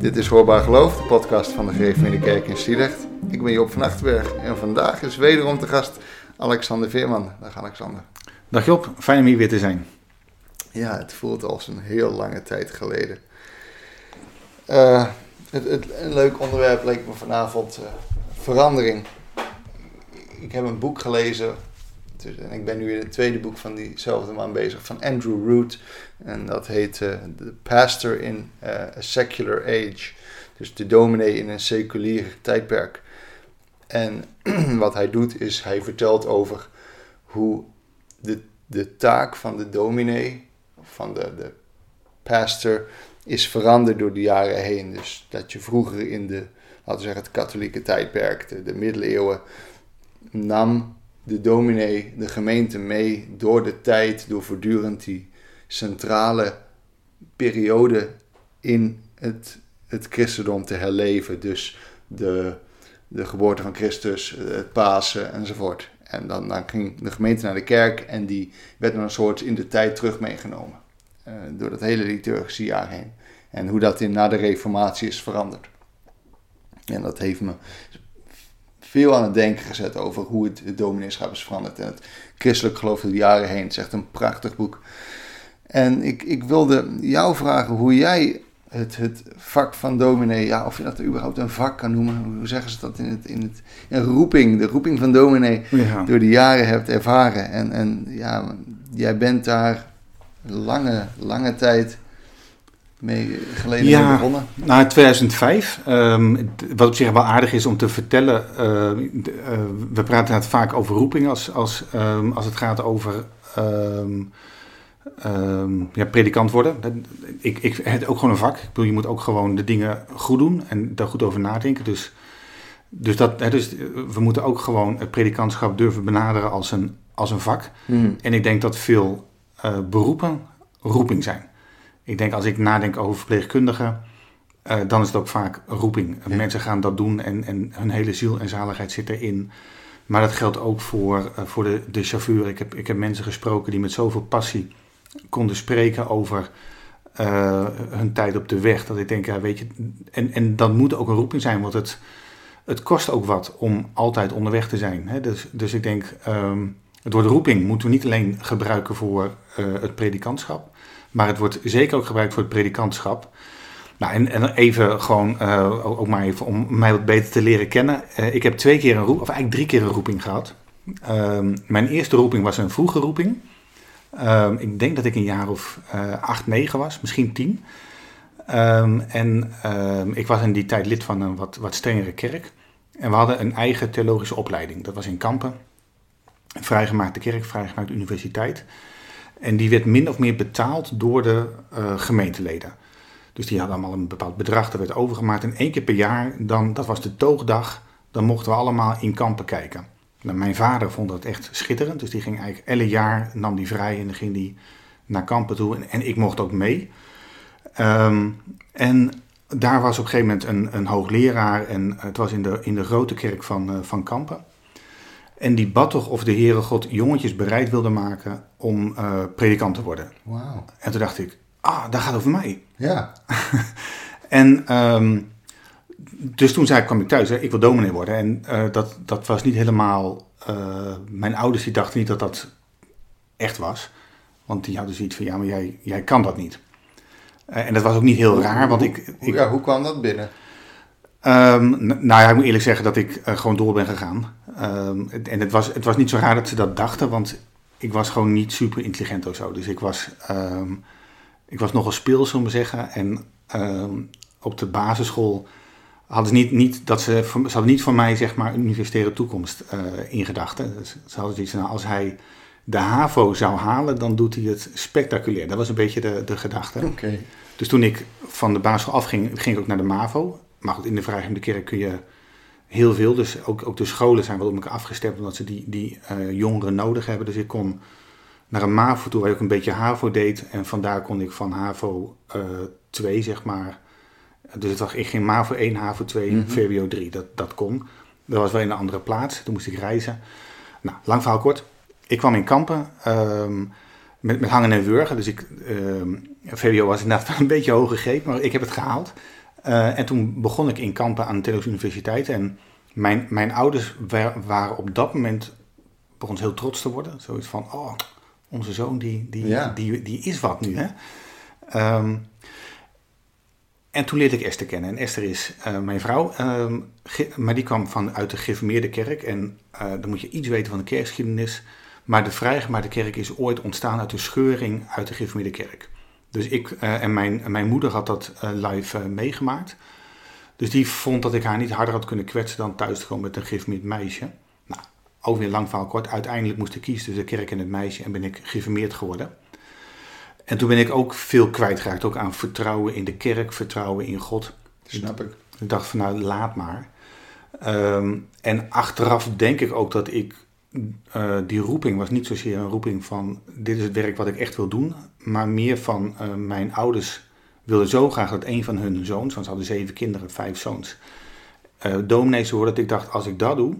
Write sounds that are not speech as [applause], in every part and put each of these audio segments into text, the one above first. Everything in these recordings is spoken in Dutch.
Dit is Hoorbaar Geloof, de podcast van de Gereformeerde Kerk in Stielecht. Ik ben Job van Achterberg en vandaag is wederom te gast Alexander Veerman. Dag Alexander. Dag Job, fijn om hier weer te zijn. Ja, het voelt als een heel lange tijd geleden. Uh, het, het, een leuk onderwerp leek me vanavond uh, verandering. Ik heb een boek gelezen en ik ben nu in het tweede boek van diezelfde man bezig, van Andrew Root. En dat heet uh, The Pastor in uh, a Secular Age. Dus de dominee in een seculier tijdperk. En [clears throat] wat hij doet is, hij vertelt over hoe de, de taak van de dominee, van de, de pastor, is veranderd door de jaren heen. Dus dat je vroeger in de, laten we zeggen, het katholieke tijdperk, de, de middeleeuwen, nam de dominee, de gemeente mee door de tijd, door voortdurend die centrale periode in het, het christendom te herleven. Dus de, de geboorte van Christus, het Pasen enzovoort. En dan, dan ging de gemeente naar de kerk en die werd dan een soort in de tijd terug meegenomen. Uh, door dat hele liturgische jaar heen. En hoe dat in, na de reformatie is veranderd. En dat heeft me veel aan het denken gezet over hoe het, het domineeschap is veranderd. En het christelijk geloof door de jaren heen. Het is echt een prachtig boek. En ik, ik wilde jou vragen hoe jij het, het vak van dominee, ja, of je dat überhaupt een vak kan noemen, hoe zeggen ze dat in het, in het een roeping, de roeping van dominee, door de jaren hebt ervaren. En, en ja, jij bent daar lange, lange tijd mee geleden ja, mee begonnen? Nou, in 2005. Um, wat op zich wel aardig is om te vertellen. Uh, uh, we praten het vaak over roeping als, als, um, als het gaat over um, ja, predikant worden. Ik, ik, het ook gewoon een vak. Ik bedoel, je moet ook gewoon de dingen goed doen en daar goed over nadenken. Dus, dus, dat, hè, dus we moeten ook gewoon het predikantschap durven benaderen als een, als een vak. Hmm. En ik denk dat veel uh, beroepen roeping zijn. Ik denk als ik nadenk over verpleegkundigen, uh, dan is het ook vaak roeping. Mensen gaan dat doen en, en hun hele ziel en zaligheid zit erin. Maar dat geldt ook voor, uh, voor de, de chauffeur. Ik heb, ik heb mensen gesproken die met zoveel passie konden spreken over uh, hun tijd op de weg. Dat ik denk, ja, weet je, en, en dat moet ook een roeping zijn, want het, het kost ook wat om altijd onderweg te zijn. Hè? Dus, dus ik denk, um, het woord roeping moeten we niet alleen gebruiken voor het predikantschap. Maar het wordt zeker ook gebruikt voor het predikantschap. Nou, en, en even gewoon, uh, ook maar even om mij wat beter te leren kennen. Uh, ik heb twee keer een roeping, of eigenlijk drie keer een roeping gehad. Uh, mijn eerste roeping was een vroege roeping. Ehm, ik denk dat ik een jaar of uh, acht, negen was, misschien tien. Um, en ik was in die tijd lid van een wat, wat strengere kerk. En we hadden een eigen theologische opleiding. Dat was in Kampen. Een vrijgemaakte kerk, vrijgemaakte universiteit. En die werd min of meer betaald door de uh, gemeenteleden. Dus die hadden allemaal een bepaald bedrag, dat werd overgemaakt. En één keer per jaar, dan, dat was de toogdag, dan mochten we allemaal in kampen kijken. Nou, mijn vader vond dat echt schitterend, dus die ging eigenlijk elk jaar, nam die vrij en dan ging die naar kampen toe. En, ik mocht ook mee. Um, en daar was op een gegeven moment een, een hoogleraar en het was in de, in de grote kerk van, uh, van Kampen. En die bad toch of de Heere God jongetjes bereid wilde maken om uh, predikant te worden. Wow. En toen dacht ik, ah, dat gaat over mij. Ja. [laughs] en um, dus toen zei, kwam ik thuis, hè, ik wil dominee worden. En uh, dat, dat was niet helemaal, uh, mijn ouders die dachten niet dat dat echt was. Want die hadden zoiets van, ja, maar jij, jij kan dat niet. en dat was ook niet heel raar, want ik, ik... Ja, hoe kwam dat binnen? Um, nou ja, ik moet eerlijk zeggen dat ik uh, gewoon door ben gegaan. Um, en het was, het was niet zo raar dat ze dat dachten, want ik was gewoon niet super intelligent of zo. Dus ik was, um, ik was nogal speel, zullen we zeggen. En op de basisschool hadden ze niet, niet dat ze, ze hadden niet van mij zeg maar een universitaire toekomst uh, in gedachten. Dus ze hadden zoiets van, nou, als hij de HAVO zou halen, dan doet hij het spectaculair. Dat was een beetje de, de gedachte. Okay. Dus toen ik van de basisschool afging, ging ik ook naar de MAVO. Maar goed, in de Vrijgende Kerk kun je heel veel. Dus ook, ook de scholen zijn wel op elkaar afgestemd omdat ze die, die uh, jongeren nodig hebben. Dus ik kon naar een MAVO toe waar ook een beetje HAVO deed. En vandaar kon ik van HAVO uh, 2, zeg maar. Dus het was, ik ging MAVO 1, HAVO 2, mm -hmm. VWO 3. Dat, dat kon. Dat was wel in een andere plaats. Toen moest ik reizen. Nou, lang verhaal kort. Ik kwam in Kampen um, met, met hangen en wurgen. Dus ik, um, VWO was inderdaad [laughs] een beetje hoog gegrepen, maar ik heb het gehaald. Eh, en toen begon ik in Kampen aan de Theologische Universiteit. En mijn, mijn ouders wa- waren op dat moment begon heel trots te worden. Zoiets van, oh, onze zoon die, die, Ja. die, die is wat nu. Hè? Ehm, en toen leerde ik Esther kennen. En Esther is eh, mijn vrouw, ehm, maar die kwam van, uit de gereformeerde kerk. En eh, dan moet je iets weten van de kerkgeschiedenis. Maar de vrijgemaakte kerk is ooit ontstaan uit de scheuring uit de gereformeerde kerk. Dus ik eh, en, mijn, mijn moeder had dat eh, live eh, meegemaakt. Dus die vond dat ik haar niet harder had kunnen kwetsen dan thuis te komen met een gereformeerd meisje. Nou, ook weer lang verhaal kort. Uiteindelijk moest ik kiezen tussen de kerk en het meisje en ben ik gereformeerd geworden. En toen ben ik ook veel kwijtgeraakt, ook aan vertrouwen in de kerk, vertrouwen in God. Snap ik. Ik dacht van nou, laat maar. Ehm, en achteraf denk ik ook dat ik, die roeping was niet zozeer een roeping van dit is het werk wat ik echt wil doen. Maar meer van eh, mijn ouders wilden zo graag dat een van hun zoons, want ze hadden zeven kinderen, vijf zoons, eh dominee zou worden. Dat ik dacht, als ik dat doe,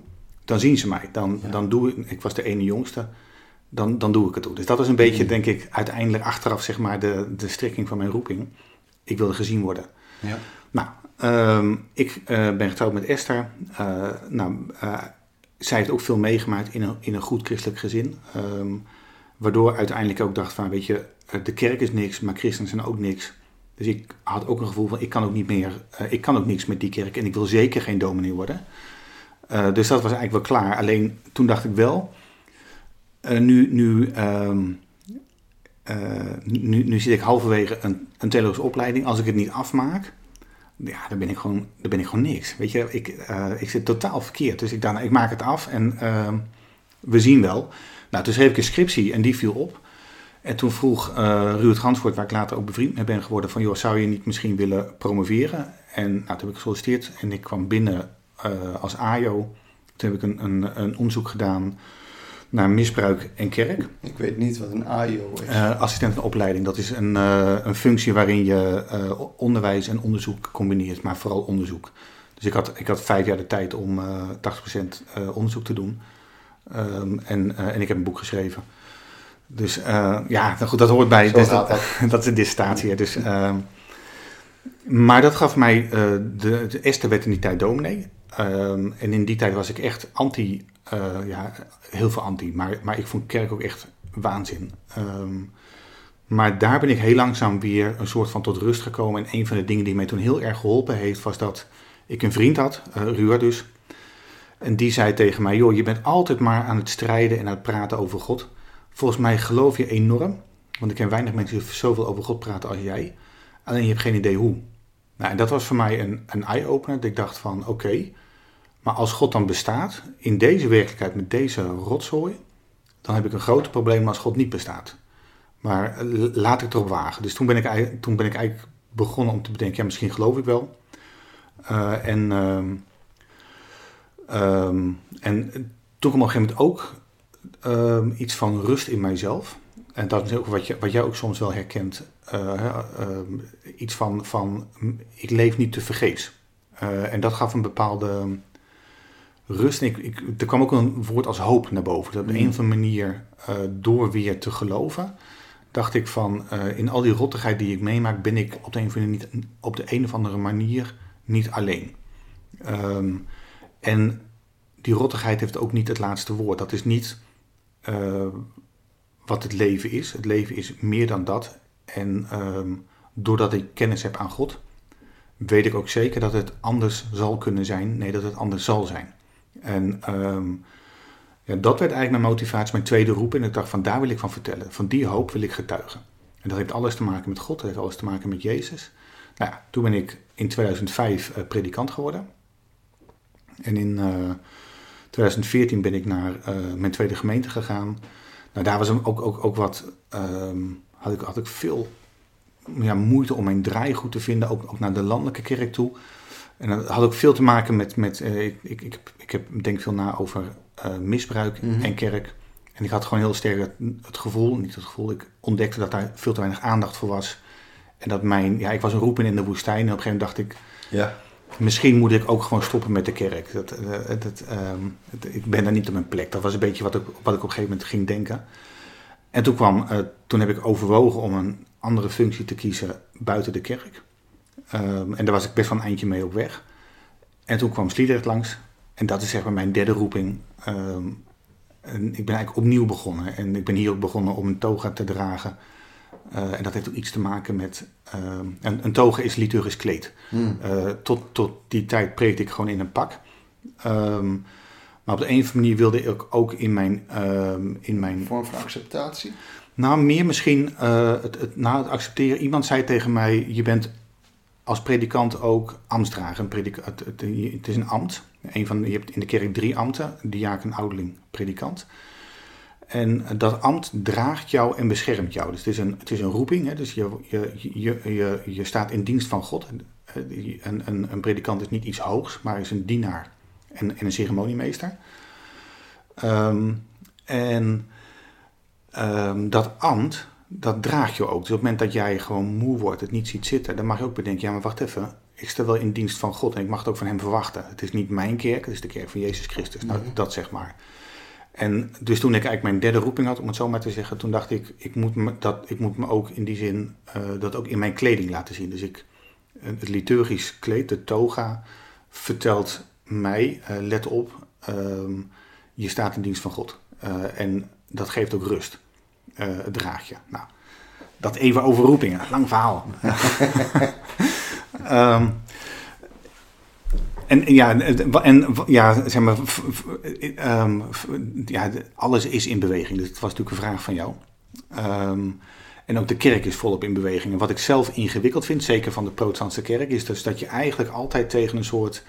dan zien ze mij. Dan, Ja. dan doe ik, ik was de ene jongste, dan, dan doe ik het ook. Dus dat is een beetje, Mm. denk ik, uiteindelijk achteraf zeg maar de, de strekking van mijn roeping. Ik wilde gezien worden. Ja. Nou, ehm, ik eh, ben getrouwd met Esther. Nou, zij heeft ook veel meegemaakt in een, in een goed christelijk gezin. Ehm, waardoor uiteindelijk ook dacht van, weet je, eh, de kerk is niks, maar christenen zijn ook niks. Dus ik had ook een gevoel van, ik kan ook niet meer, eh, ik kan ook niks met die kerk en ik wil zeker geen dominee worden. Eh, dus dat was eigenlijk wel klaar. Alleen toen dacht ik wel, nu, nu, ehm, eh, nu, nu zit ik halverwege een, een opleiding. Als ik het niet afmaak, ja, dan ben ik gewoon, dan ben ik gewoon niks. Weet je, ik, ik zit totaal verkeerd. Dus ik dacht, nou, ik maak het af en ehm, we zien wel. Nou, toen schreef ik een scriptie en die viel op. En toen vroeg eh Ruud Gansvoort, waar ik later ook bevriend mee ben geworden, van joh, zou je niet misschien willen promoveren? En nou, toen heb ik gesolliciteerd en ik kwam binnen eh, als AJO. Toen heb ik een, een, een onderzoek gedaan naar misbruik en kerk. Ik weet niet wat een AIO is. Eh assistent van opleiding, dat is een, een functie waarin je onderwijs en onderzoek combineert, maar vooral onderzoek. Dus ik had, ik had vijf jaar de tijd om eh 80% eh, onderzoek te doen. Ehm, en, eh, en ik heb een boek geschreven. Dus eh, ja, nou goed, dat hoort bij. Dat, [laughs] dat is een dissertatie. Dus, ehm, maar dat gaf mij, eh, de, de Esther werd in die tijd dominee. Ehm, en in die tijd was ik echt anti, ja, heel veel anti. Maar, maar ik vond kerk ook echt waanzin. Maar daar ben ik heel langzaam weer een soort van tot rust gekomen. En een van de dingen die mij toen heel erg geholpen heeft, was dat ik een vriend had, uh, dus. En die zei tegen mij, joh, je bent altijd maar aan het strijden en aan het praten over God. Volgens mij geloof je enorm, want ik ken weinig mensen die zoveel over God praten als jij. Alleen je hebt geen idee hoe. Nou, en dat was voor mij een, een eye-opener. Dat ik dacht van, oké, maar als God dan bestaat, in deze werkelijkheid met deze rotzooi, dan heb ik een groot probleem als God niet bestaat. Maar eh, laat ik het erop wagen. Dus toen ben ik, toen ben ik eigenlijk begonnen om te bedenken, ja, misschien geloof ik wel. Uh, en, ehm, um, en toen kwam op een gegeven moment ook um, iets van rust in mijzelf. En dat is ook wat, je, wat jij ook soms wel herkent. Uh, um, iets van, van, ik leef niet te vergeefs. Uh, en dat gaf een bepaalde rust. Ik, ik, er kwam ook een woord als hoop naar boven. Dat op een of andere manier, uh, door weer te geloven, dacht ik van, in al die rottigheid die ik meemaak, ben ik op de een of andere, niet, op de een of andere manier niet alleen. Um, en die rottigheid heeft ook niet het laatste woord. Dat is niet uh, wat het leven is. Het leven is meer dan dat. En um, doordat ik kennis heb aan God, weet ik ook zeker dat het anders zal kunnen zijn. Nee, dat het anders zal zijn. En um, ja, dat werd eigenlijk mijn motivatie, mijn tweede roep. En ik dacht van daar wil ik van vertellen. Van die hoop wil ik getuigen. En dat heeft alles te maken met God, dat heeft alles te maken met Jezus. Nou ja, toen ben ik in 2005 uh, predikant geworden. En in uh, 2014 ben ik naar uh, mijn tweede gemeente gegaan. Nou, daar was ook, ook, ook wat, um, had, ik, had ik veel ja, moeite om mijn draaigoed te vinden, ook, ook naar de landelijke kerk toe. En dat had ook veel te maken met, met uh, ik, ik, ik, ik heb, denk veel na over misbruik mm -hmm. en kerk. En ik had gewoon heel sterk het, het, gevoel, niet het gevoel, ik ontdekte dat daar veel te weinig aandacht voor was. En dat mijn, ja, ik was een roepen in de woestijn en op een gegeven moment dacht ik, ja. Misschien moet ik ook gewoon stoppen met de kerk. Dat, dat, um, ik ben daar niet op mijn plek. Dat was een beetje wat ik, wat ik op een gegeven moment ging denken. En toen kwam, uh, toen heb ik overwogen om een andere functie te kiezen buiten de kerk. Ehm, en daar was ik best wel een eindje mee op weg. En toen kwam Sliedrecht langs. En dat is zeg maar mijn derde roeping. Ehm, en ik ben eigenlijk opnieuw begonnen. En ik ben hier ook begonnen om een toga te dragen. Eh, en dat heeft ook iets te maken met. ehm, een, een toga is liturgisch kleed. Hmm. Eh, tot, tot die tijd preekte ik gewoon in een pak. Ehm, maar op de een of andere manier wilde ik ook in mijn. ehm, in mijn vorm van acceptatie. nou, meer misschien het, het, na het accepteren. Iemand zei tegen mij: Je bent als predikant ook ambtsdrager. Het, het, het is een ambt. Een van, je hebt in de kerk drie ambten: diaken, ouderling, predikant. En dat ambt draagt jou en beschermt jou. Dus het is een, het is een roeping. Hè? Dus je, je, je, je, je staat in dienst van God. Een, een, een predikant is niet iets hoogs, maar is een dienaar en, en een ceremoniemeester. Ehm, en ehm, dat ambt, dat draag je ook. Dus op het moment dat jij gewoon moe wordt, het niet ziet zitten, dan mag je ook bedenken, ja maar wacht even, ik sta wel in dienst van God en ik mag het ook van hem verwachten. Het is niet mijn kerk, het is de kerk van Jezus Christus. Nou, Mhm. dat zeg maar. En dus toen ik eigenlijk mijn derde roeping had, om het zo maar te zeggen, toen dacht ik, ik moet me, dat, ik moet me ook in die zin, eh, dat ook in mijn kleding laten zien. Dus ik, eh, het liturgisch kleed, de toga, vertelt mij, eh, let op, ehm, je staat in dienst van God. En dat geeft ook rust. Het draag je. Nou, dat even over roepingen. Lang verhaal. [laughs] Ehm, en ja, en, ja, zeg maar, ehm, ja, alles is in beweging. Dus het was natuurlijk een vraag van jou. Ehm, en ook de kerk is volop in beweging. En wat ik zelf ingewikkeld vind, zeker van de protestantse kerk, is dus dat je eigenlijk altijd tegen een soort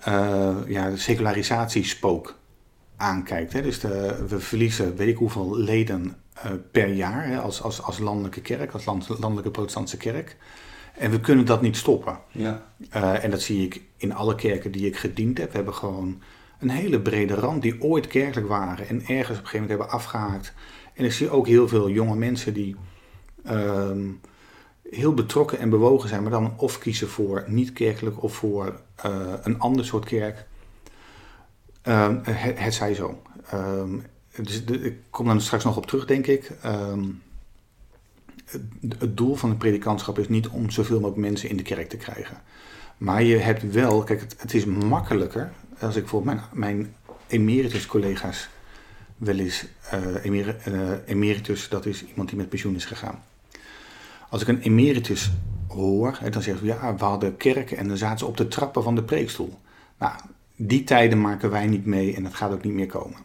eh ja, secularisatiespook aankijkt. Hè? Dus de, we verliezen weet ik hoeveel leden eh, per jaar hè, als, als, als landelijke kerk, als land- landelijke protestantse kerk. En we kunnen dat niet stoppen. Ja. Eh, en dat zie ik in alle kerken die ik gediend heb. We hebben gewoon een hele brede rand die ooit kerkelijk waren en ergens op een gegeven moment hebben afgehaakt. En ik zie ook heel veel jonge mensen die ehm, heel betrokken en bewogen zijn, maar dan of kiezen voor niet kerkelijk of voor eh, een ander soort kerk. Ehm, het, het zij zo. Ehm, dus de- ik kom dan straks nog op terug, denk ik. Ehm, het, doel van het predikantschap is niet om zoveel mogelijk mensen in de kerk te krijgen. Maar je hebt wel, kijk, het, het is makkelijker als ik bijvoorbeeld mijn, mijn emeritus-collega's wel eens, eh, emer- eh, emeritus, dat is iemand die met pensioen is gegaan. Als ik een emeritus hoor, hè, dan zeggen ze ja, we hadden kerken en dan zaten ze op de trappen van de preekstoel. Nou, die tijden maken wij niet mee en dat gaat ook niet meer komen.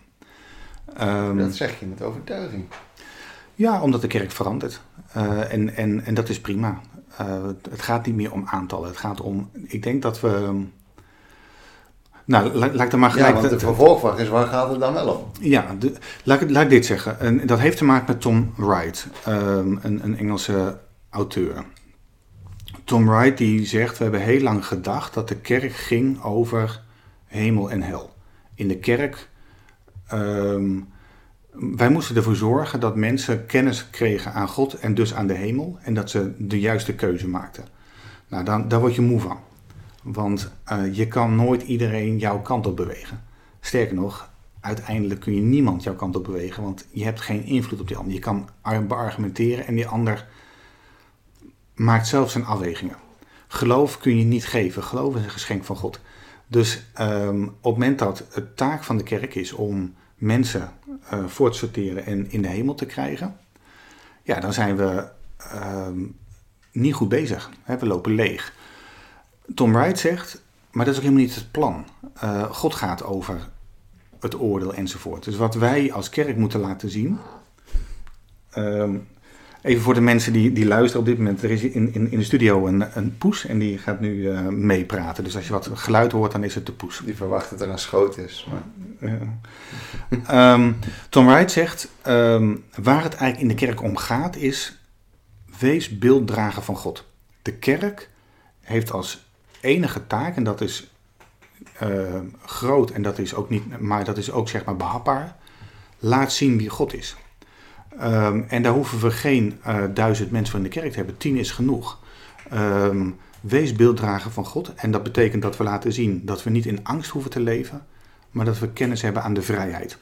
Ehm, Dat zeg je met overtuiging. Ja, omdat de kerk verandert. Eh, en, en, en dat is prima. Eh, het- gaat niet meer om aantallen. Het gaat om. Ik denk dat we. Nou, la- laat ik dan maar Ja, gelijk. want de vervolgvraag is, waar gaat het dan wel om? ja, de- laat, ik, laat ik dit zeggen. En dat heeft te maken met Tom Wright, ehm, een, een Engelse auteur. Tom Wright die zegt: We hebben heel lang gedacht dat de kerk ging over hemel en hel. In de kerk. ehm, wij moesten ervoor zorgen dat mensen kennis kregen aan God en dus aan de hemel. En dat ze de juiste keuze maakten. Nou, dan, daar word je moe van. Want eh, je kan nooit iedereen jouw kant op bewegen. Sterker nog, uiteindelijk kun je niemand jouw kant op bewegen, want je hebt geen invloed op die ander. Je kan ar- beargumenteren en die ander maakt zelf zijn afwegingen. Geloof kun je niet geven. Geloof is een geschenk van God. Dus ehm, op het moment dat het taak van de kerk is om mensen eh voor te sorteren en in de hemel te krijgen, ja, dan zijn we ehm, niet goed bezig. We lopen leeg. Tom Wright zegt, maar dat is ook helemaal niet het plan. Eh, God gaat over het oordeel enzovoort. Dus wat wij als kerk moeten laten zien. ehm, even voor de mensen die, die luisteren op dit moment. Er is in, in, in de studio een, een poes en die gaat nu eh, meepraten. Dus als je wat geluid hoort, dan is het de poes. Die verwacht dat er een schoot is. Maar... Ja. Ehm, Tom Wright zegt, ehm, waar het eigenlijk in de kerk om gaat is, wees beelddrager van God. De kerk heeft als enige taak, en dat is eh, groot en dat is ook niet, maar dat is ook zeg maar behapbaar, laat zien wie God is. Ehm, en daar hoeven we geen eh, duizend mensen voor in de kerk te hebben, tien is genoeg. Ehm, wees beelddrager van God en dat betekent dat we laten zien dat we niet in angst hoeven te leven, maar dat we kennis hebben aan de vrijheid.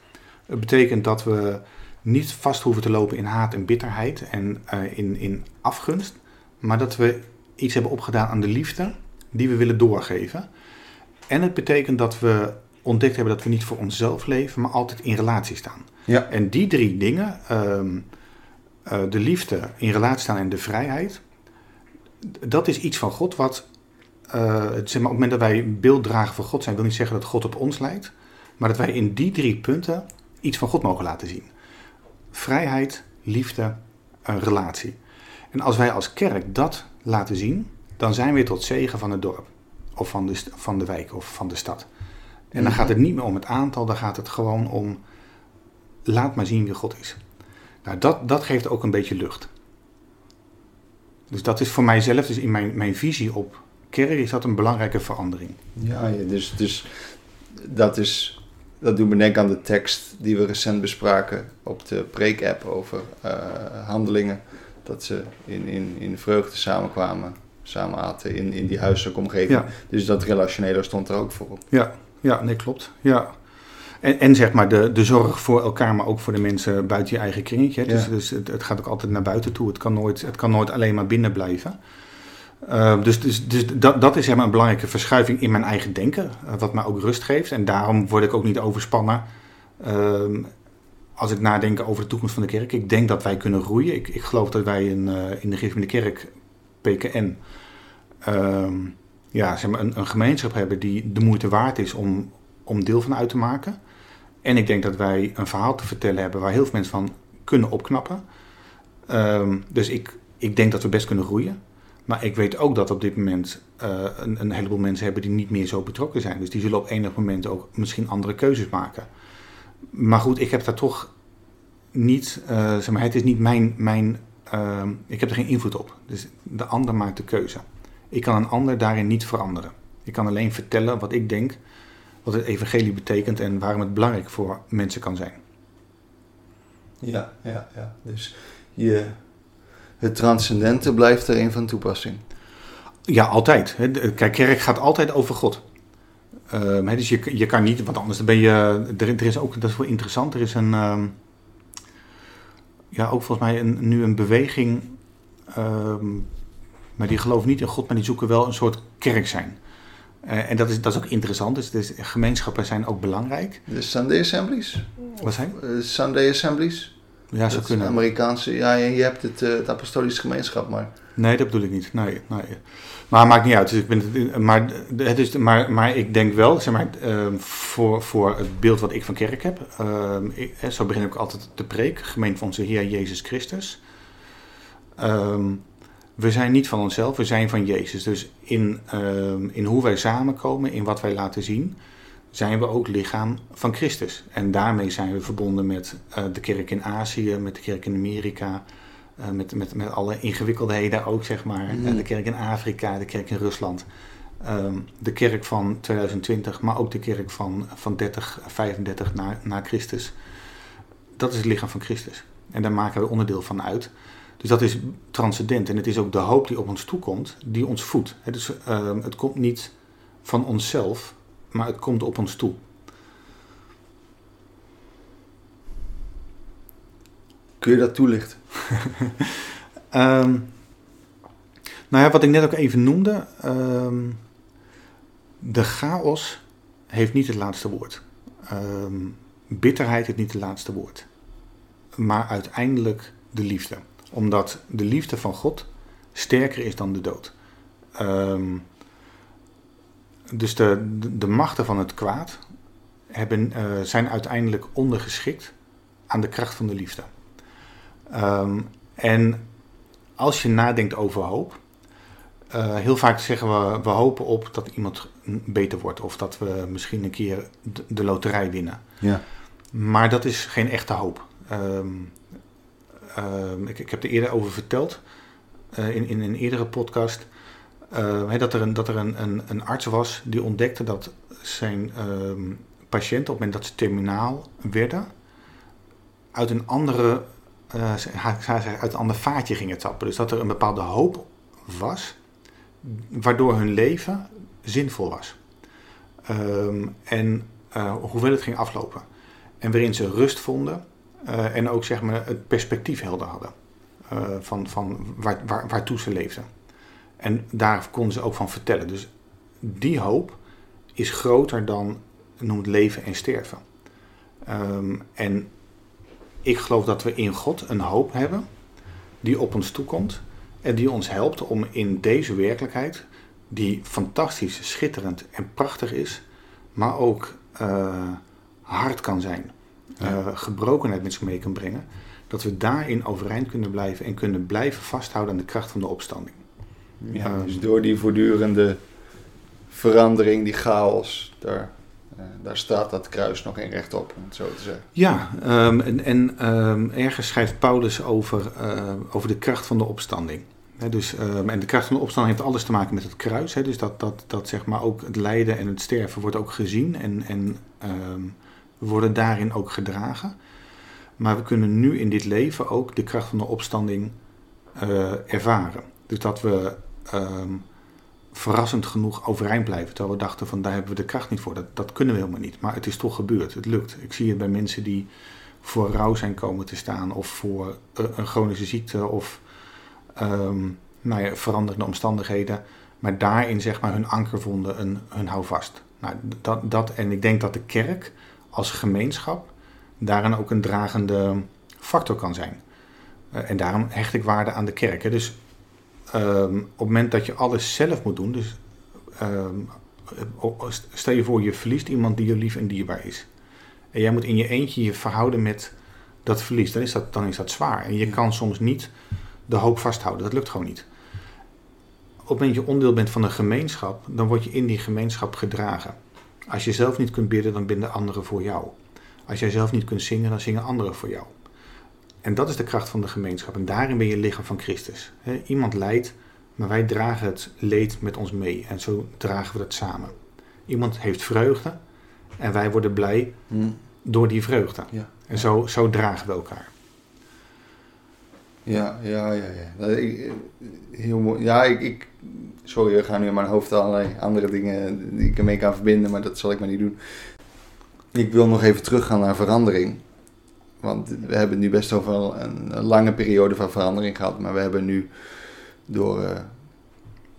Het betekent dat we niet vast hoeven te lopen in haat en bitterheid en eh, in, in afgunst, maar dat we iets hebben opgedaan aan de liefde die we willen doorgeven. En het betekent dat we ontdekt hebben dat we niet voor onszelf leven, maar altijd in relatie staan. Ja. En die drie dingen, ehm, eh, de liefde, in relatie staan en de vrijheid, dat is iets van God wat, eh, zeg maar, op het moment dat wij beeld dragen van God zijn, wil niet zeggen dat God op ons lijkt, maar dat wij in die drie punten iets van God mogen laten zien. Vrijheid, liefde, een relatie. En als wij als kerk dat laten zien, dan zijn we tot zegen van het dorp. Of van de, van de wijk of van de stad. En dan gaat het niet meer om het aantal, dan gaat het gewoon om laat maar zien wie God is. Nou, dat, dat geeft ook een beetje lucht. Dus dat is voor mijzelf, dus in mijn, mijn visie op kerk, is dat een belangrijke verandering. Ja, ja, dus, dus dat is. Dat doet me denken aan de tekst die we recent bespraken op de preek-app over eh, handelingen. Dat ze in, in, in vreugde samenkwamen, samen aten in, in die huiselijke omgeving. Ja. Dus dat relationele stond er ook voor op. Ja, ja nee, klopt. Ja. En, en zeg maar de, de zorg voor elkaar, maar ook voor de mensen buiten je eigen kringetje. hè. Dus, Ja. dus het, het gaat ook altijd naar buiten toe. Het kan nooit, het kan nooit alleen maar binnen blijven. Uh, dus dus, dus dat, dat is zeg maar een belangrijke verschuiving in mijn eigen denken, uh, wat mij ook rust geeft. En daarom word ik ook niet overspannen uh, als ik nadenk over de toekomst van de kerk. Ik denk dat wij kunnen groeien. Ik, ik geloof dat wij in, uh, in de Gereformeerde Kerk, PKN, ehm, ja, zeg maar een, een gemeenschap hebben die de moeite waard is om, om deel van uit te maken. En ik denk dat wij een verhaal te vertellen hebben waar heel veel mensen van kunnen opknappen. Um, dus ik, ik denk dat we best kunnen groeien. Maar ik weet ook dat op dit moment uh, een, een, heleboel mensen hebben die niet meer zo betrokken zijn. Dus die zullen op enig moment ook misschien andere keuzes maken. Maar goed, ik heb daar toch niet, uh, zeg maar, het is niet mijn, mijn uh, ik heb er geen invloed op. Dus de ander maakt de keuze. Ik kan een ander daarin niet veranderen. Ik kan alleen vertellen wat ik denk, wat het evangelie betekent en waarom het belangrijk voor mensen kan zijn. Ja, ja, ja. Dus je, het transcendente blijft erin van toepassing. Ja, altijd. Kijk, kerk gaat altijd over God. He, dus je, je kan niet, want anders ben je. Er, er, is ook, dat is wel interessant. Er is een. Um, ja, ook volgens mij een, nu een beweging. Um, maar die geloven niet in God, maar die zoeken wel een soort kerk zijn. Uh, en dat is, dat is ook interessant. Dus, dus gemeenschappen zijn ook belangrijk. De Sunday Assemblies? Wat zijn? Uh, Sunday Assemblies? Ja, zou kunnen. Amerikaanse, ja, je hebt het, uh, het apostolische gemeenschap, maar... Nee, dat bedoel ik niet. Nee, nee. Maar maakt niet uit. Dus ik ben het, maar, het is, maar, maar ik denk wel, zeg maar, uh, voor, voor het beeld wat ik van kerk heb. Uh, ik, zo begin ik altijd de preek, gemeente van onze Heer Jezus Christus. Um, we zijn niet van onszelf, we zijn van Jezus. Dus in, um, in hoe wij samenkomen, in wat wij laten zien, zijn we ook lichaam van Christus. En daarmee zijn we verbonden met uh, de kerk in Azië, met de kerk in Amerika, uh, met, met, met alle ingewikkeldheden ook, zeg maar. Mm. de kerk in Afrika, de kerk in Rusland. Um, de kerk van 2020, maar ook de kerk van, van 30, 35 na, na Christus. Dat is het lichaam van Christus. En daar maken we onderdeel van uit. Dus dat is transcendent. En het is ook de hoop die op ons toekomt, die ons voedt. Het, is, uh, het komt niet van onszelf, maar het komt op ons toe. Kun je dat toelichten? um, [laughs] nou ja, wat ik net ook even noemde. Um, de chaos heeft niet het laatste woord. Um, bitterheid heeft niet het laatste woord. Maar uiteindelijk de liefde. Omdat de liefde van God sterker is dan de dood. dus de, de, de, machten van het kwaad hebben, uh, zijn uiteindelijk ondergeschikt aan de kracht van de liefde. Um, en als je nadenkt over hoop, uh, heel vaak zeggen we, we hopen op dat iemand beter wordt of dat we misschien een keer de, de loterij winnen. Ja. Maar dat is geen echte hoop. Um, ik, ik, heb er eerder over verteld uh, in, in een eerdere podcast. He, dat er, een, dat er een, een, een, arts was die ontdekte dat zijn patiënten op het moment dat ze terminaal werden, uit een andere uh, uit een ander vaatje gingen tappen. Dus dat er een bepaalde hoop was, waardoor hun leven zinvol was. En uh, hoewel het ging aflopen. En waarin ze rust vonden uh, en ook zeg maar, het perspectief helder hadden van, van waar, waar, waartoe ze leefden. En daar konden ze ook van vertellen. Dus die hoop is groter dan noem het leven en sterven. Ehm, en ik geloof dat we in God een hoop hebben die op ons toekomt en die ons helpt om in deze werkelijkheid, die fantastisch, schitterend en prachtig is, maar ook uh, hard kan zijn, uh, gebrokenheid met zich mee kan brengen, dat we daarin overeind kunnen blijven en kunnen blijven vasthouden aan de kracht van de opstanding. Ja, ehm, dus door die voortdurende verandering, die chaos, daar uh, daar staat dat kruis nog in rechtop, om het zo te zeggen. Ja, um, en, en um, ergens schrijft Paulus over, uh, over de kracht van de opstanding. He, dus, um, en de kracht van de opstanding heeft alles te maken met het kruis. He, dus dat, dat, dat zeg maar ook het lijden en het sterven wordt ook gezien en, en we worden daarin ook gedragen. Maar we kunnen nu in dit leven ook de kracht van de opstanding uh, ervaren. Dus dat we verrassend genoeg overeind blijven. Terwijl we dachten van daar hebben we de kracht niet voor. Dat, dat kunnen we helemaal niet. Maar het is toch gebeurd. Het lukt. Ik zie het bij mensen die voor rouw zijn komen te staan. Of voor eh, een chronische ziekte. Of um, nou ja, veranderende omstandigheden. Maar daarin zeg maar hun anker vonden. Een, hun houvast. Nou, dat, dat, en ik denk dat de kerk als gemeenschap daarin ook een dragende factor kan zijn. Uh, en daarom hecht ik waarde aan de kerk. Hè. Dus um, op het moment dat je alles zelf moet doen, dus um, stel je voor je verliest iemand die je lief en dierbaar is. En jij moet in je eentje je verhouden met dat verlies, dan is dat, dan is dat zwaar. En je kan soms niet de hoop vasthouden, dat lukt gewoon niet. Op het moment dat je onderdeel bent van een gemeenschap, dan word je in die gemeenschap gedragen. Als je zelf niet kunt bidden, dan bidden anderen voor jou. Als jij zelf niet kunt zingen, dan zingen anderen voor jou. En dat is de kracht van de gemeenschap. En daarin ben je lichaam van Christus. iemand lijdt, maar wij dragen het leed met ons mee. En zo dragen we het samen. Iemand heeft vreugde en wij worden blij hmm. door die vreugde. Ja. En zo, zo dragen we elkaar. Ja, ja, ja. ja. Ik, heel mooi. Ja, ik, ik, sorry, ik ga nu in mijn hoofd allerlei andere dingen die ik ermee kan verbinden, maar dat zal ik maar niet doen. Ik wil nog even teruggaan naar verandering. Want we hebben nu best wel een, lange periode van verandering gehad. Maar we hebben nu door, uh,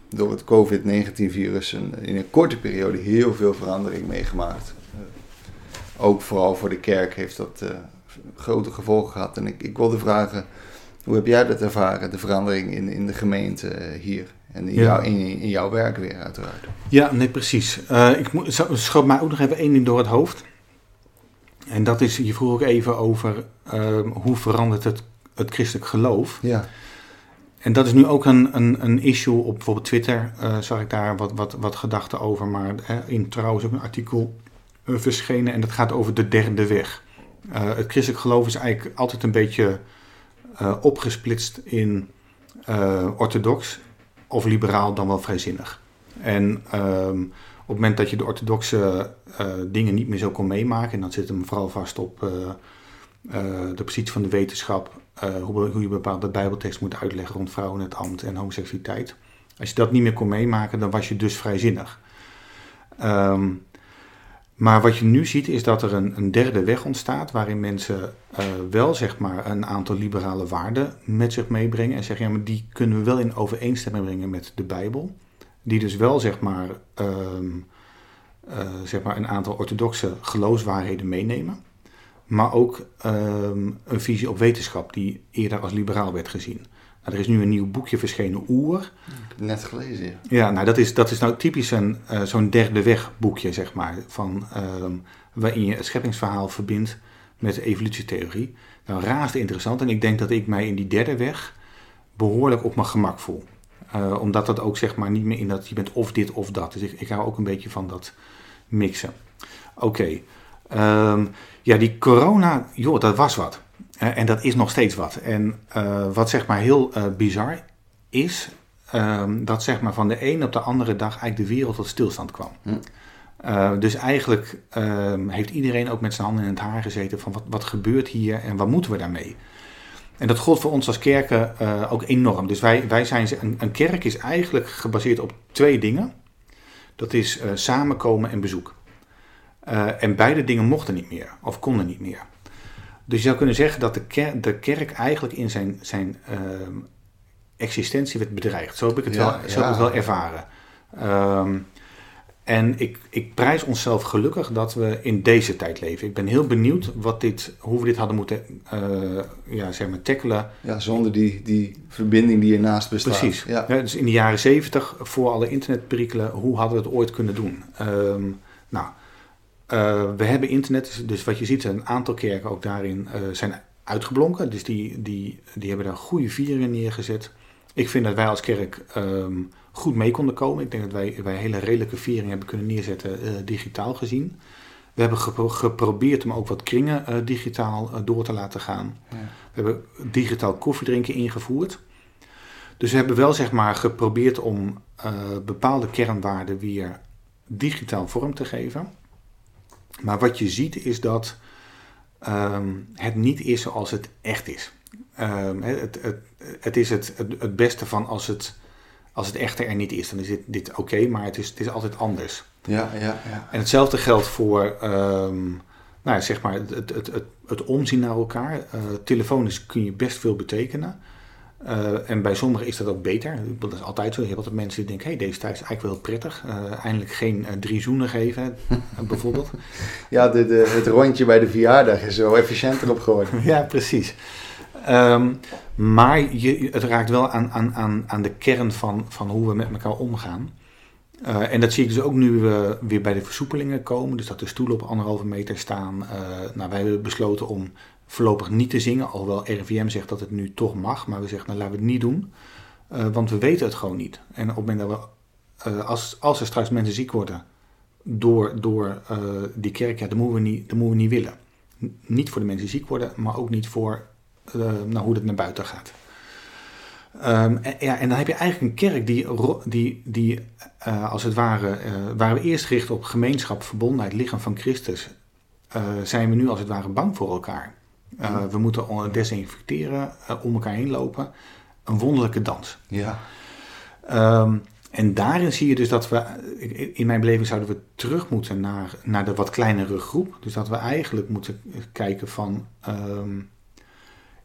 door het COVID-19-virus in een korte periode heel veel verandering meegemaakt. Ook vooral voor de kerk heeft dat uh, grote gevolgen gehad. En ik, ik wilde vragen, hoe heb jij dat ervaren, de verandering in, in de gemeente hier? En in, ja. jou, in, in, jouw werk weer uiteraard. Ja, nee, precies. ik schoot mij ook nog even één ding door het hoofd. En dat is, je vroeg ook even over um, hoe verandert het, het christelijk geloof. Ja. En dat is nu ook een, een, een issue op bijvoorbeeld Twitter. Uh, zag ik daar wat, wat, wat gedachten over. Maar hè, in trouwens ook een artikel uh, verschenen. En dat gaat over de derde weg. Uh, het christelijk geloof is eigenlijk altijd een beetje opgesplitst in orthodox of liberaal dan wel vrijzinnig. En um, op het moment dat je de orthodoxe uh, dingen niet meer zo kon meemaken, en dan zit hem vooral vast op de positie van de wetenschap, hoe, hoe, je bepaalde bijbeltekst moet uitleggen rond vrouwen het ambt en homoseksualiteit. Als je dat niet meer kon meemaken, dan was je dus vrijzinnig. Um, maar wat je nu ziet is dat er een, een derde weg ontstaat waarin mensen wel zeg maar een aantal liberale waarden met zich meebrengen en zeggen ja maar die kunnen we wel in overeenstemming brengen met de Bijbel die dus wel zeg maar, um, uh, zeg maar een aantal orthodoxe geloofswaarheden meenemen. Maar ook um, een visie op wetenschap die eerder als liberaal werd gezien. Nou, er is nu een nieuw boekje verschenen, Oer. Net gelezen, ja. Ja, nou dat is, dat is nou typisch een, uh, zo'n derde weg boekje, zeg maar. Van, um, waarin je het scheppingsverhaal verbindt met de evolutietheorie. Nou, raast interessant. En ik denk dat ik mij in die derde weg behoorlijk op mijn gemak voel. Uh, omdat dat ook zeg maar niet meer in dat je bent of dit of dat. Dus ik, ik hou ook een beetje van dat mixen. Oké. Okay. Um, ja, die corona, joh, dat was wat. Uh, en dat is nog steeds wat. En uh, wat zeg maar heel bizar is, um, dat zeg maar van de een op de andere dag eigenlijk de wereld tot stilstand kwam. Hm. dus eigenlijk um, heeft iedereen ook met zijn handen in het haar gezeten van wat, wat gebeurt hier en wat moeten we daarmee? En dat gold voor ons als kerken ook enorm. Dus wij, wij zijn, een, een, kerk is eigenlijk gebaseerd op twee dingen. Dat is samenkomen en bezoek. En beide dingen mochten niet meer, of konden niet meer. Dus je zou kunnen zeggen dat de, ker de kerk eigenlijk in zijn, zijn existentie werd bedreigd. Zo heb ik het, Ja, wel, zo ja. heb ik het wel ervaren. Ehm, en ik, ik prijs onszelf gelukkig dat we in deze tijd leven. Ik ben heel benieuwd wat dit, hoe we dit hadden moeten eh, ja, zeg maar tackelen. Ja, zonder die, die verbinding die ernaast bestaat. Precies. Ja. Ja, dus in de jaren zeventig, voor alle internetperikelen, hoe hadden we het ooit kunnen doen? Ehm, nou, eh, we hebben internet, dus- wat je ziet, een aantal kerken ook daarin eh, zijn uitgeblonken. Dus die, die, die hebben daar goede vieringen neergezet. Ik vind dat wij als kerk ehm, goed mee konden komen. Ik denk dat wij, wij hele redelijke vieringen hebben kunnen neerzetten, eh, digitaal gezien. We hebben gepro- geprobeerd om ook wat kringen digitaal door te laten gaan. Ja. We hebben digitaal koffiedrinken ingevoerd. Dus we hebben wel zeg maar geprobeerd om bepaalde kernwaarden weer digitaal vorm te geven. Maar wat je ziet is dat ehm, het niet is zoals het echt is. Ehm, het, het, het is het, het, beste van als het, als het echte er niet is. Dan is dit, dit oké, maar het is, het is altijd anders. Ja, ja, ja. En hetzelfde geldt voor ehm, nou, ja, zeg maar het, het, het, het, omzien naar elkaar. Eh, telefonisch kun je best veel betekenen. Eh, en bij sommigen is dat ook beter. Dat is altijd zo. Je hebt altijd mensen die denken: hey, deze tijd is eigenlijk wel prettig. Eh, eindelijk geen eh, drie zoenen geven, [laughs] bijvoorbeeld. Ja, de, de, het rondje bij de verjaardag is zo efficiënter op geworden. [laughs] ja, precies. Ehm, maar je, het raakt wel aan, aan, aan, aan de kern van, van hoe we met elkaar omgaan. En dat zie ik dus ook nu we weer bij de versoepelingen komen. Dus dat de stoelen op anderhalve meter staan. Nou, wij hebben besloten om voorlopig niet te zingen. Alhoewel RIVM zegt dat het nu toch mag. Maar we zeggen, nou laten we het niet doen. Eh, want we weten het gewoon niet. En op het moment dat we, eh, als, als er straks mensen ziek worden door, door eh, die kerk, ja, dat moeten we niet, dat moeten we niet willen. Niet voor de mensen die ziek worden, maar ook niet voor nou, hoe het naar buiten gaat. Ehm, en, ja, en dan heb je eigenlijk een kerk die, die, die als het ware, waar we eerst gericht op gemeenschap, verbondenheid, lichaam van Christus, zijn we nu als het ware bang voor elkaar. Eh, we moeten desinfecteren, eh, om elkaar heen lopen. Een wonderlijke dans. Ja. Ehm, en daarin zie je dus dat we, in mijn beleving zouden we terug moeten naar, naar de wat kleinere groep. Dus dat we eigenlijk moeten kijken van, ehm,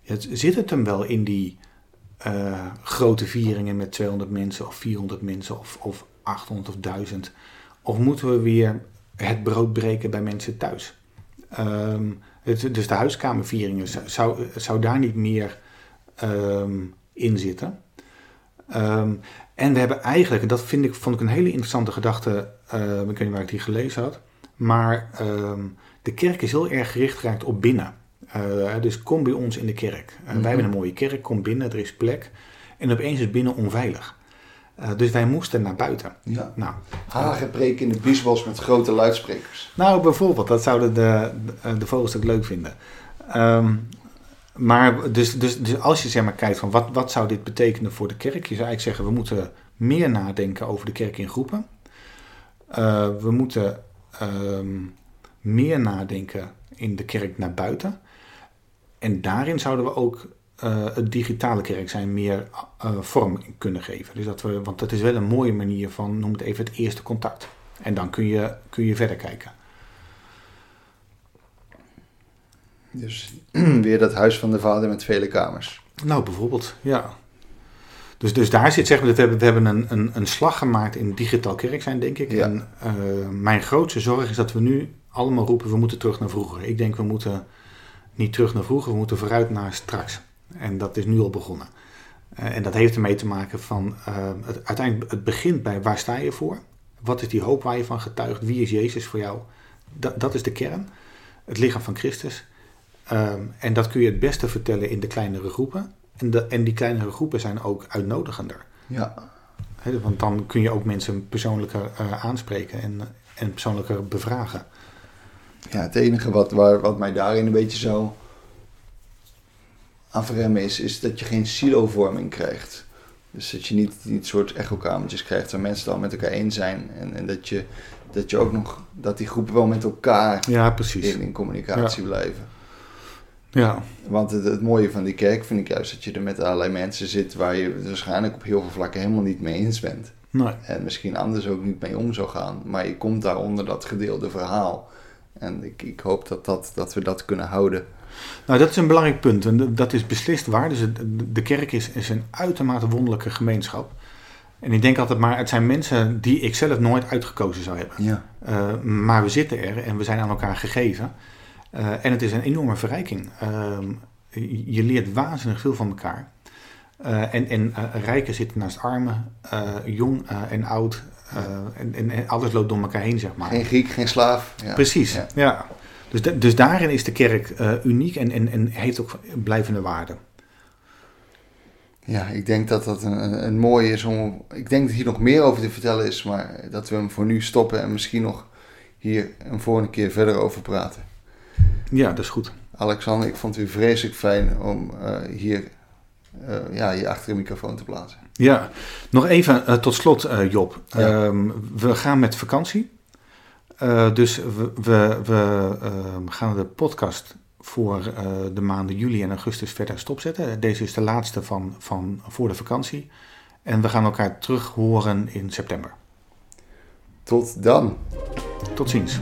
het, zit het hem wel in die eh, grote vieringen met 200 mensen of 400 mensen of, of 800 of 1000? Of moeten we weer het brood breken bij mensen thuis? Ehm, het, dus de huiskamervieringen, zou- zou, daar niet meer ehm, in zitten? Ehm, en we hebben eigenlijk, en dat vind ik, vond ik een hele interessante gedachte, eh, ik weet niet waar ik die gelezen had, maar de kerk is heel erg gericht geraakt op binnen. Eh, dus kom bij ons in de kerk. Eh, Mhm. Wij hebben een mooie kerk, kom binnen, er is plek. En opeens is binnen onveilig. Eh, dus wij moesten naar buiten. ja. Nou, Hagen preken in de biesbos met grote luidsprekers. nou, bijvoorbeeld, dat zouden de, de, de vogels ook leuk vinden. Ehm, maar dus, dus, dus als je zeg maar kijkt van wat, wat zou dit betekenen voor de kerk, je zou eigenlijk zeggen we moeten meer nadenken over de kerk in groepen. Eh, we moeten ehm, meer nadenken in de kerk naar buiten. En daarin zouden we ook eh, het digitale kerk zijn meer eh, vorm kunnen geven. Dus dat we, want dat is wel een mooie manier van, noem het even het eerste contact. En dan kun je, kun je verder kijken. Dus [clears throat] weer dat huis van de vader met vele kamers. Nou, bijvoorbeeld, ja. Dus, dus daar zit, zeg maar, dat we hebben, we hebben een, een, een slag gemaakt in digitaal kerk zijn, denk ik. Ja. En eh, mijn grootste zorg is dat we nu allemaal roepen, we moeten terug naar vroeger. Ik denk, we moeten niet terug naar vroeger, we moeten vooruit naar straks. En dat is nu al begonnen. Eh, en dat heeft ermee te maken van, eh, het, uiteindelijk, het begint bij waar sta je voor? Wat is die hoop waar je van getuigt? Wie is Jezus voor jou? Dat, dat is de kern. Het lichaam van Christus. Ehm, en dat kun je het beste vertellen in de kleinere groepen. En, de, en die kleinere groepen zijn ook uitnodigender. Ja. Want dan kun je ook mensen persoonlijker eh, aanspreken en, en persoonlijker bevragen. Ja, het enige wat, waar, wat mij daarin een beetje zo aan verremmen is, is dat je geen silo-vorming krijgt. Dus dat je niet, niet soort echokamertjes krijgt waar mensen dan met elkaar één zijn. En, en dat, je, dat je ook nog, dat die groepen wel met elkaar Ja, precies. in, in communicatie blijven. Ja, Want het, het mooie van die kerk vind ik juist dat je er met allerlei mensen zit waar je het waarschijnlijk op heel veel vlakken helemaal niet mee eens bent. nee. En misschien anders ook niet mee om zou gaan. Maar je komt daar onder dat gedeelde verhaal. En ik, ik hoop dat, dat, dat we dat kunnen houden. Nou, dat is een belangrijk punt. En dat is beslist waar. Dus de kerk is, is een uitermate wonderlijke gemeenschap. En ik denk altijd maar, het zijn mensen die ik zelf nooit uitgekozen zou hebben. Ja. Uh, maar we zitten er en we zijn aan elkaar gegeven. Uh, en het is een enorme verrijking. Uh, je leert waanzinnig veel van elkaar. Uh, en en rijken zitten naast armen, jong en oud. En, en, alles loopt door elkaar heen, zeg maar. Geen Griek, geen slaaf. Ja. Precies, ja. ja. Dus, de, dus daarin is de kerk uniek en, en, en heeft ook blijvende waarde. Ja, ik denk dat dat een, een mooie is om. Ik denk dat hier nog meer over te vertellen is, maar dat we hem voor nu stoppen en misschien nog hier een volgende keer verder over praten. Ja, dat is goed. Alexander, ik vond u vreselijk fijn om uh, hier uh, ja, je achter de microfoon te plaatsen. Ja, nog even uh, tot slot, Job. Ja. Um, we gaan met vakantie. Dus we, we, we ehm, gaan de podcast voor de maanden juli en augustus verder stopzetten. Deze is de laatste van, van voor de vakantie. En we gaan elkaar terug horen in september. Tot dan. Tot ziens.